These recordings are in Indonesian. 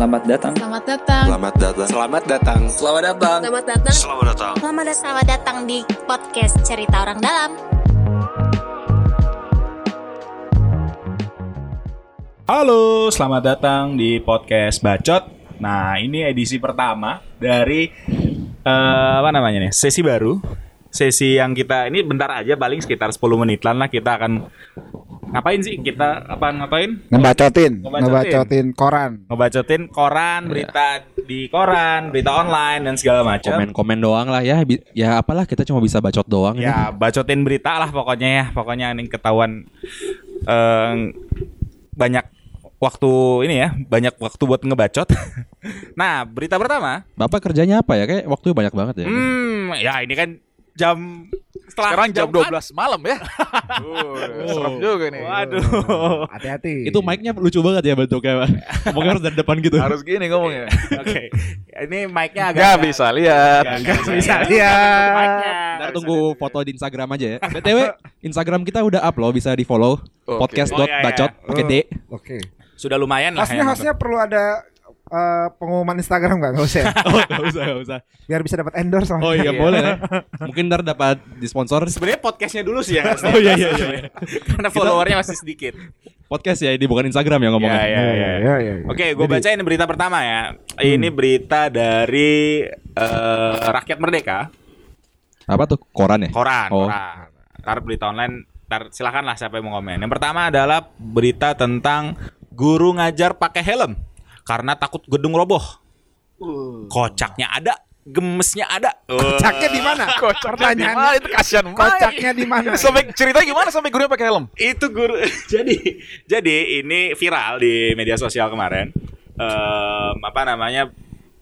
Selamat datang. Selamat datang. Selamat datang. Selamat datang. Selamat datang. Selamat datang. Selamat datang. Selamat datang, selamat datang di podcast Cerita Orang Dalam. Halo, selamat datang di podcast Bacot. Nah, ini edisi pertama dari eh, apa namanya nih? Sesi baru. Sesi yang kita ini bentar aja paling sekitar 10 menitan lah kita akan ngapain sih? Kita apa ngapain? ngebacotin, Ngebacotin. ngebacotin koran. Ngebacotin koran, berita di koran, berita online dan segala macam. Komen-komen doang lah ya. Ya apalah kita cuma bisa bacot doang ini. Ya, bacotin berita lah pokoknya ya. Pokoknya ini ketahuan eh, banyak waktu ini ya, banyak waktu buat ngebacot. nah, berita pertama Bapak kerjanya apa ya? Kayak waktu banyak banget ya. Hmm, ya ini kan jam setelah Sekarang jam empat. 12 malam ya. Uh, serem juga nih. Waduh. Hati-hati. Itu mic-nya lucu banget ya bentuknya, Pak. Ngomongnya harus dari depan gitu. Harus gini ngomongnya. Oke. Ini mic-nya agak Gak bisa lihat. Gak bisa lihat. Mic-nya. Ntar tunggu foto di Instagram aja ya. BTW, Instagram kita udah up loh, bisa di-follow. Oke. Podcast.bacot Oh, pakai D. Oke. Sudah lumayan lah Hostnya yang hostnya perlu ada eh, pengumuman Instagram nggak? Nggak usah. ya? Oh, enggak usah, enggak usah. Biar bisa dapat endorse. Oh iya, boleh ya. Mungkin ntar dapat disponsor nonton. Sebenarnya podcastnya dulu sih ya. Oh, iya, iya, iya. Karena followernya masih sedikit. podcast ya, ini bukan Instagram ya ngomongnya. Ya, ya, ya. Iya, iya, iya. Oke, gue bacain berita pertama ya. Ini berita dari eh, Rakyat Merdeka. Apa tuh? Koran ya? Koran, Oh. koran. Ntar berita online, ntar silakan lah siapa yang mau komen. Yang pertama adalah berita tentang guru ngajar pakai helm karena takut gedung roboh. Kocaknya ada, gemesnya ada. Kocaknya di mana? Pertanyaan. Gimana itu kasihan banget. Kocaknya di mana? Sampai ceritanya gimana sampai gurunya pakai helm? Itu guru. jadi, jadi ini viral di media sosial kemarin. Em, apa namanya?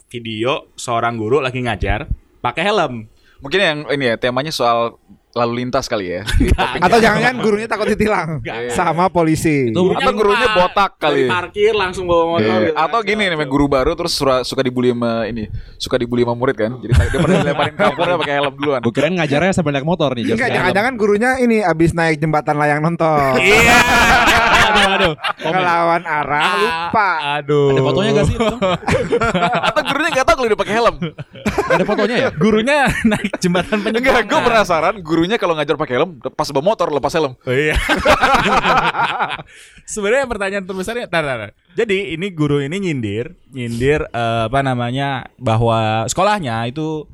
Video seorang guru lagi ngajar pakai helm. Mungkin yang ini ya temanya soal lalu lintas kali ya. Atau jangan-jangan gurunya takut ditilang sama polisi. Itu Atau gurunya botak kali. dari Parkir langsung bawa motor. Iya. gitu kan. Atau gini nih guru baru terus suka, suka dibully sama ini, suka dibully sama murid kan. Jadi dia pernah dilemparin kapurnya pakai helm duluan. Gue kirain ngajarnya sambil naik motor nih. Enggak, jangan-jangan gurunya ini abis naik jembatan layang nonton. Iya. aduh, aduh. Kelawan arah lupa. Aduh. Ada fotonya gak sih? Atau gurunya dia pakai helm. Ada fotonya ya? Gurunya naik jembatan penyeberangan. Enggak, gue penasaran gurunya kalau ngajar pakai helm, pas bawa motor lepas helm. Oh iya. Sebenarnya pertanyaan terbesarnya, tar, tar, tar. Jadi ini guru ini nyindir, nyindir eh, apa namanya bahwa sekolahnya itu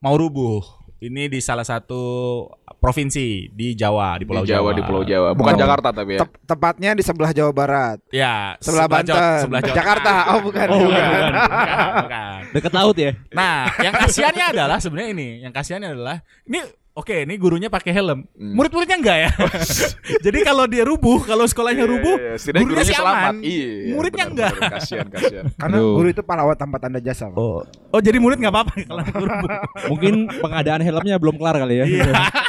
mau rubuh. Ini di salah satu provinsi di Jawa, di Pulau Di Jawa, Jawa. di Pulau Jawa, bukan Betul. Jakarta tapi ya. Tep- tepatnya di sebelah Jawa Barat. Ya, Sebelah Banten. Jawa- sebelah Jawa Jakarta. Tengah. Oh, bukan. Oh, bukan. Bukan. bukan, bukan. Deket laut ya? Nah, yang kasihannya adalah sebenarnya ini, yang kasihannya adalah ini oke, ini gurunya pakai helm. Hmm. Murid-muridnya enggak ya. Jadi kalau dia rubuh, kalau sekolahnya rubuh, Iya, iya, setidaknya gurunya sih selamat. aman. Iya, muridnya benar, enggak. benar. Kasihan, kasihan. Karena Aduh. guru itu pahlawan tanpa tanda jasa. Pak. Oh, oh jadi murid nggak apa-apa kalau rubuh. Mungkin pengadaan helmnya belum kelar kali ya. Iya.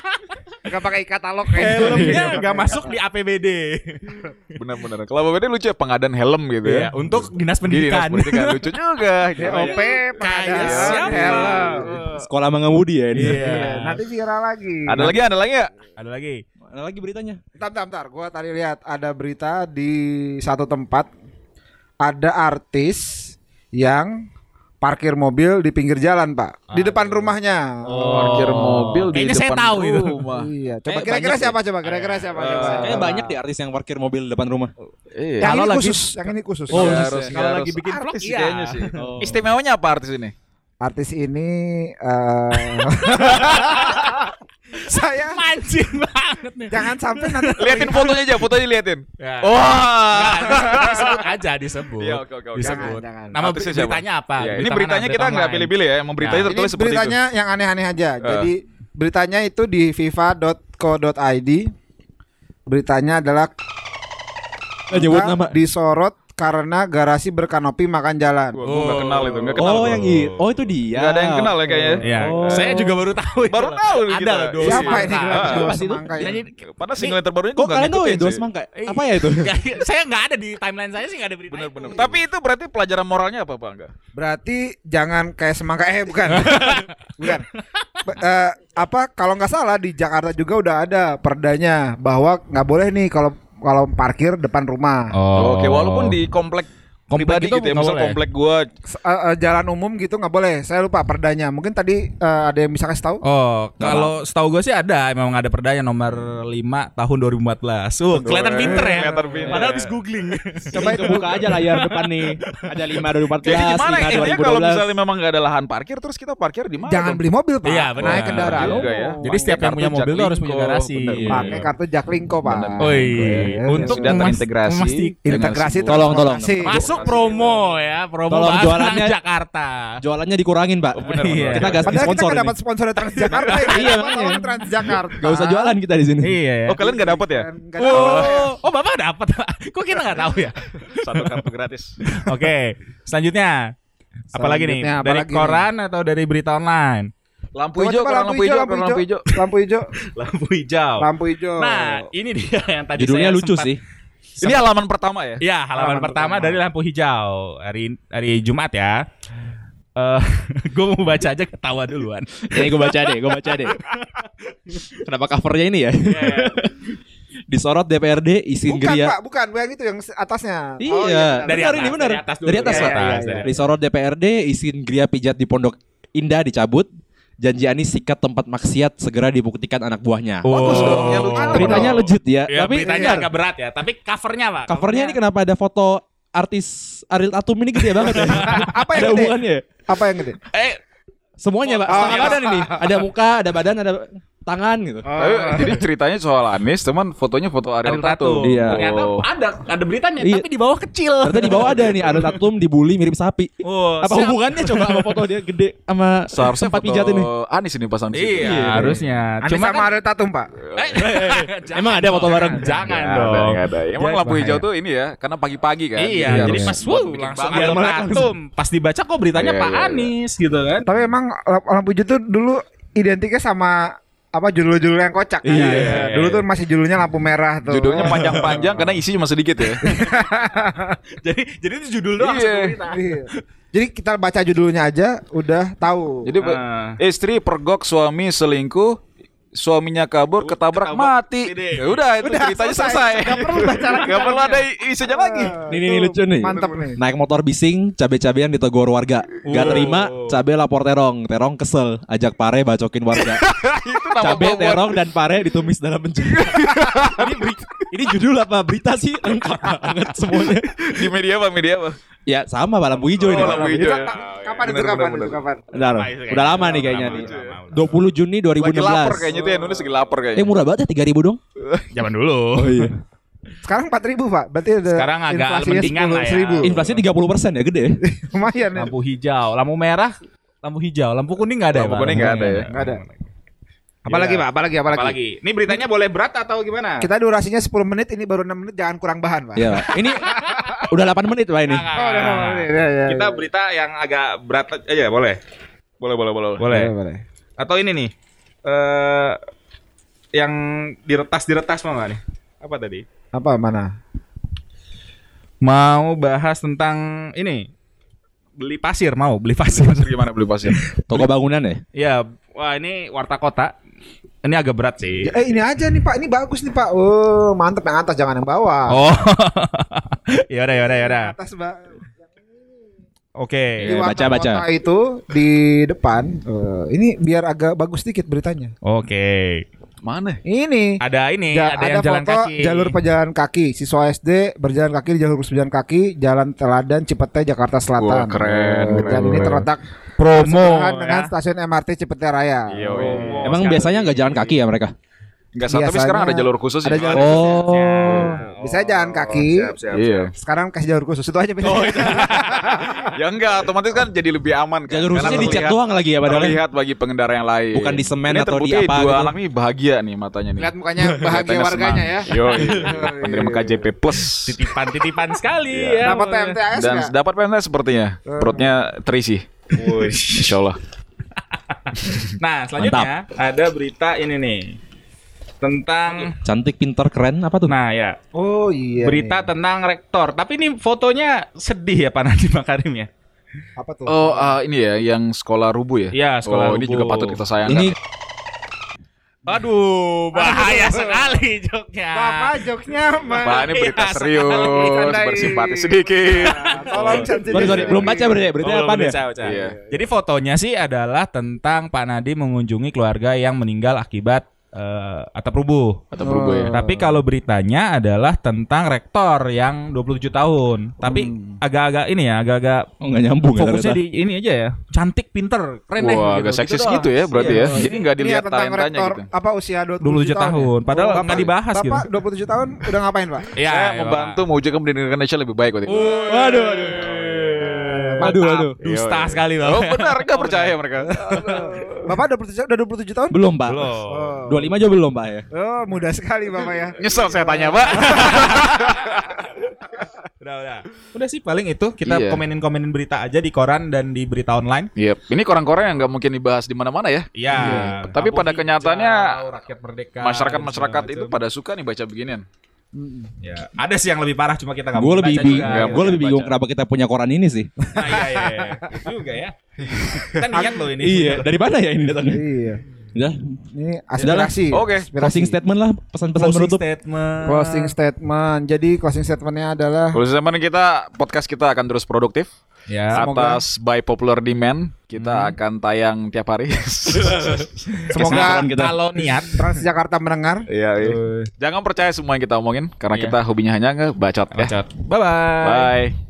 Enggak pakai katalog Helmnya nggak masuk di APBD. Benar-benar. Kalau Bapak lucu ya pengadaan helm gitu Iya, ya. untuk dinas Di dinas pendidikan. pendidikan lucu juga. DOP Kayak pengadaan helm. Sekolah mengemudi ya ini. Iya. Nanti viral lagi. Ada lagi, ada lagi ya? Ada lagi. Ada lagi beritanya? Bentar, bentar, bentar. Gua tadi lihat ada berita di satu tempat ada artis yang parkir mobil di pinggir jalan, Pak. Di depan rumahnya. Parkir mobil di Kayaknya saya depan tahu itu. rumah. Iya, coba kira-kira banyak siapa coba? Kira-kira siapa? coba? Kayaknya banyak di artis yang parkir mobil di depan rumah. Iya. Yang Kalau ini lagi- khusus, yang ini khusus. Oh, khusus harus, ya. nggak Kalau harus lagi bikin vlog, artis iya. kayaknya sih. Oh. Istimewanya apa artis ini? Artis ini eh saya Mancing banget nih. jangan sampai nanti Liatin fotonya aja, fotonya liatin. Ya. Wah. Nggak, disebut aja disebut. Iya, oke, oke, oke. Disebut. Jangan, jangan. Nama Artisnya siapa? beritanya apa? Iya, ini Berita beritanya kita nggak pilih-pilih ya, emang beritanya Nah, tertulis ini seperti beritanya yang aneh-aneh aja. Jadi beritanya itu di fifa.co.id. Beritanya adalah nyebut nama. disorot karena garasi berkanopi makan jalan. itu. Gua, gua nggak kenal itu, nggak kenal. Oh, gua. yang i- Oh, itu dia. Nggak ada yang kenal ya kayaknya. Iya, Oh. saya juga baru tahu. itu. Baru tahu Ada kita. dos Siapa ini? Ah, itu? semangka Jadi? Padahal single terbarunya Kok gua nggak kalian tahu ya ngikutin dua sih. semangka? Apa ya itu? Nggak, saya nggak ada di timeline saya sih nggak ada berita. Bener-bener. itu. Tapi itu berarti pelajaran moralnya apa Pak? Enggak? Berarti jangan kayak semangka eh bukan. bukan. Eh, apa kalau nggak salah di Jakarta juga udah ada perdanya bahwa nggak boleh nih kalau kalau parkir depan rumah. Oke, walaupun di komplek Komplek pribadi itu gitu ya. nggak Misal boleh. komplek gua S- eh, eh, jalan umum gitu nggak boleh. Saya lupa perdanya. Mungkin tadi eh, ada yang bisa kasih tahu? Oh, kalau setahu gue sih ada, memang ada perdanya nomor 5 tahun 2014. Uh, kelihatan pinter ya. Kelihatan pinter. Padahal habis googling. Coba itu buka aja layar depan nih. Ada 5 2014, Jadi gimana 5 intinya kalau 2012. misalnya memang nggak ada lahan parkir terus kita parkir di mana? Jangan dong? beli mobil, Pak. Iya, benar. Naik kendaraan Juga umum. ya. Jadi setiap yang punya mobil harus punya garasi. Iya. Pakai kartu Jaklingko, Pak. Oi, Iya, untuk sudah terintegrasi. memastikan- Integrasi Tolong, tolong. transportasi. Masuk promo ya, promo Tolong jualannya- Jakarta. Jualannya dikurangin, Pak. bener, Iya. Kita gas kita sponsor nggak ini. dapat sponsor dari Transjakarta ya. Iya, makanya. Transjakarta. Gak usah jualan kita di sini. Iya ya. Oh kalian nggak dapat ya? Oh, oh Bapak dapat. Kok kita nggak tahu ya? Satu kartu gratis. Oke, selanjutnya. Apalagi nih? Dari apalagi nih? koran atau dari berita online? Lampu hijau, lampu hijau, lampu hijau. Lampu hijau. Lampu hijau. Lampu hijau. Nah, ini dia yang tadi Judulnya saya lucu sempat- sih. Ini halaman pertama ya? Iya, halaman, Halaman pertama, pertama. dari lampu hijau hari hari Jumat ya. Eh, gue mau baca aja ketawa duluan. Ini gue baca deh, gue baca deh. Kenapa covernya ini ya? Disorot DPRD izin Bukan, geria. Pak, bukan. Yang itu yang atasnya. Iya, Oh, benar. Dari benar atas, ini benar. dari atas dulu. Dari atas, Iya, Pak. iya, iya, iya. Disorot DPRD izin geria pijat di Pondok Indah dicabut. Janji Anies sikat tempat maksiat segera dibuktikan anak buahnya. Bagus Oh. dong. Lucu. Beritanya legit ya, Ya, tapi beritanya agak berat ya, tapi covernya Pak. covernya ini kenapa ada foto artis Ariel Tatum ini gede banget ya? Apa yang ada gede? hubungannya? Apa yang gede? Eh, Semuanya, Pak. Oh, Setengah iya. badan ini. Ada muka, ada badan, ada tangan gitu. Tapi, jadi ceritanya soal Anies, teman fotonya foto Ariel Ariel Tatum. Tatum. Iya. Ternyata Oh. ada ada beritanya, Iya. tapi di bawah kecil. Ternyata di bawah ada nih Ariel Tatum dibully mirip sapi. Oh, Apa siap. hubungannya coba sama foto dia gede sama Seharusnya tempat pijat ini? Anies ini pasang di situ. Iya, harusnya. Anies Cuma sama kan, Ariel Tatum, Pak. Eh, jangan Emang ada foto bareng? Jangan Nggak dong. ada, ada. Emang lampu hijau tuh ini ya, karena pagi-pagi kan. Iya, Jadi jadi pas wuh, langsung. Ariel Iya, Tatum. Pas dibaca kok beritanya Iya, Pak iya, iya. Anies gitu kan. Tapi emang lamp- lampu hijau tuh dulu identiknya sama apa judul-judul yang kocak. kan? Iya, iya, Dulu iya. tuh masih judulnya lampu merah tuh. Judulnya panjang-panjang karena isi cuma sedikit ya. jadi jadi itu judul doang Iya. Iya. Jadi kita baca judulnya aja udah tahu. Jadi Ah. istri pergok suami selingkuh, suaminya kabur ketabrak ketabrak. mati. Ya udah itu Udah, ceritanya selesai. selesai. Nggak perlu baca lagi perlu ada isinya lagi. Ini, ini, ini lucu nih. Mantap nih. Naik motor bising, cabe-cabean ditegur warga. Gak Wow. terima, cabe lapor terong. Terong kesel, ajak pare bacokin warga. cabe, terong, dan pare ditumis dalam penjara. ini, ini judul apa? Berita sih lengkap banget semuanya. di media apa media apa? Ya sama Pak lampu hijau ini. Oh, Pak. lampu Itu hijau. ya. kapan itu Bener, kapan bener, itu bener. kapan? Bentar, Lama itu udah lama nih kayaknya nih. udah lama. 20 Juni Lagi lapar 2016. kayaknya tuh yang nulis lagi lapar Eh kayaknya. murah banget ya 3000 dong. Zaman dulu. Oh iya. Sekarang 4000 Pak. Berarti ada Sekarang agak mendingan lah ya. 10.000. Inflasinya 30% ya gede. Lumayan ya. Lampu hijau, lampu merah, lampu hijau, lampu kuning nggak ada Lampu ya, Pak? kuning nggak ada ya? Nggak ada. Apalagi Pak, apalagi apalagi. Apalagi? Ini beritanya boleh berat atau gimana? Kita durasinya 10 menit ini baru 6 menit jangan kurang bahan, Pak. Iya. Pak. Ini udah 8 menit Pak ini. Nggak, nggak, Oh, udah nggak, 6 nggak. menit. Ya, ya, Kita ya. berita yang agak berat aja boleh. Boleh boleh boleh. Boleh. Boleh, boleh. Atau ini nih. Eh yang diretas-diretas mau nggak nih? Apa tadi? Apa mana? Mau bahas tentang ini. Beli pasir mau, beli pasir. Pasir gimana beli pasir? Toko bangunan ya? Iya, wah ini warta kota. Ini agak berat sih. Ya, eh ini aja nih Pak, ini bagus nih Pak. Oh, mantep yang atas jangan yang bawah. Oh. ya udah, ya udah, ya udah. Atas Pak. Oke. Di Iya, warta baca, baca. kota itu di depan. eh, ini biar agak bagus dikit beritanya. Oke. Mana? Ini Ada ini, Ja- ada, yang jalan foto kaki. jalur pejalan kaki. Siswa SD berjalan kaki di jalur pejalan kaki Jalan Teladan Cipete Jakarta Wah, Selatan. keren, Eh, keren, Dan ini terletak promo dengan ya. stasiun MRT Cipete Raya. Iya, Oh, iya. Emang sekarang- biasanya nggak jalan kaki ya mereka? Enggak salah, tapi sekarang ada jalur khusus ada ya. jalur Oh. Bisa jalan kaki. Iya. Sekarang kasih jalur khusus itu aja biasanya. ya enggak, otomatis kan jadi lebih aman kan. Jalur Karena khususnya dicat doang lagi ya padahal. Terlihat bagi pengendara yang lain. Bukan di semen Ini atau di apa dua gitu. anak nih bahagia nih matanya nih. Lihat mukanya bahagia warganya ya. Yo, penerima KJP plus. Titipan-titipan sekali Iya. ya. Dapat PMTS Dan dapat PNS sepertinya. Perutnya terisi. Insya Allah. Nah, selanjutnya ada berita ini nih. Tentang Cantik, pinter, keren apa tuh? Nah ya, Oh iya. berita nih. tentang rektor. Tapi ini fotonya sedih ya Pak Nadiem Makarim ya. apa tuh? Oh, ah, ini ya yang sekolah rubuh ya? Iya, sekolah Oh, ini rubuh. juga patut kita sayangkan. Ini Aduh, bahaya sekali joknya. Bapak jokesnya mah. Pak ini berita Iya, serius, bersimpati sedikit. Tolong sensitif. Sorry, sorry, belum baca berarti ya? Berarti Oh, apa ya? baca, baca. Iya. Jadi fotonya sih adalah tentang Pak Nadiem mengunjungi keluarga yang meninggal akibat eh, atap rubuh. Atau berubah ya. Tapi kalau beritanya adalah tentang rektor yang 27 tahun. Tapi agak-agak ini ya, agak-agak Oh, enggak nyambung ya fokusnya di ini aja ya. Cantik, pinter, keren deh. Wah, agak seksis gitu ya berarti ya. Jadi nggak Ini ya dilihat tentang talentanya rektor gitu. apa usia 27, 27 tahun. ya? Padahal Bapak- nggak dibahas gitu. Bapak 27 tahun udah ngapain, Pak? Iya, Saya iya, membantu mewujudkan pendidikan Indonesia lebih baik waktu itu. Waduh, waduh. Waduh, waduh. Dusta Iya, sekali, Bang. Oh benar, nggak percaya mereka. Bapak udah 27 udah 27 tahun? Belum, Pak. Belum. 25 aja belum, Pak ya. Oh, mudah sekali Bapak ya. Nyesel saya tanya, Pak. Udah, udah. Udah sih paling itu kita Iya. komenin-komenin berita aja di koran dan di berita online. Iya, ini koran-koran yang nggak mungkin dibahas di mana-mana ya. Iya. Tapi Lampu pada kenyataannya rakyat merdeka, Masyarakat-masyarakat itu pada suka nih baca beginian. Ya, ada sih yang lebih parah cuma kita nggak Gue lebih baca bingung, juga. Nggak gue lebih bingung kenapa kita punya koran ini sih. Nah, iya, iya, iya. Itu juga ya. Kan niat loh ini. iya, dari mana ya ini datangnya? Iya. Udah, Ini aspirasi. Oke. Aspirasi. closing statement lah, pesan-pesan Closing penutup. statement. Closing statement. Jadi closing statementnya adalah Kalau zaman kita podcast kita akan terus produktif Ya. Semoga- atas by popular demand kita akan tayang tiap hari. semoga kita. Kalau niat Transjakarta mendengar. Iya, iya. Jangan percaya semua yang kita omongin karena Iya. kita hobinya hanya ngebacot ya. Bye bye. Bye.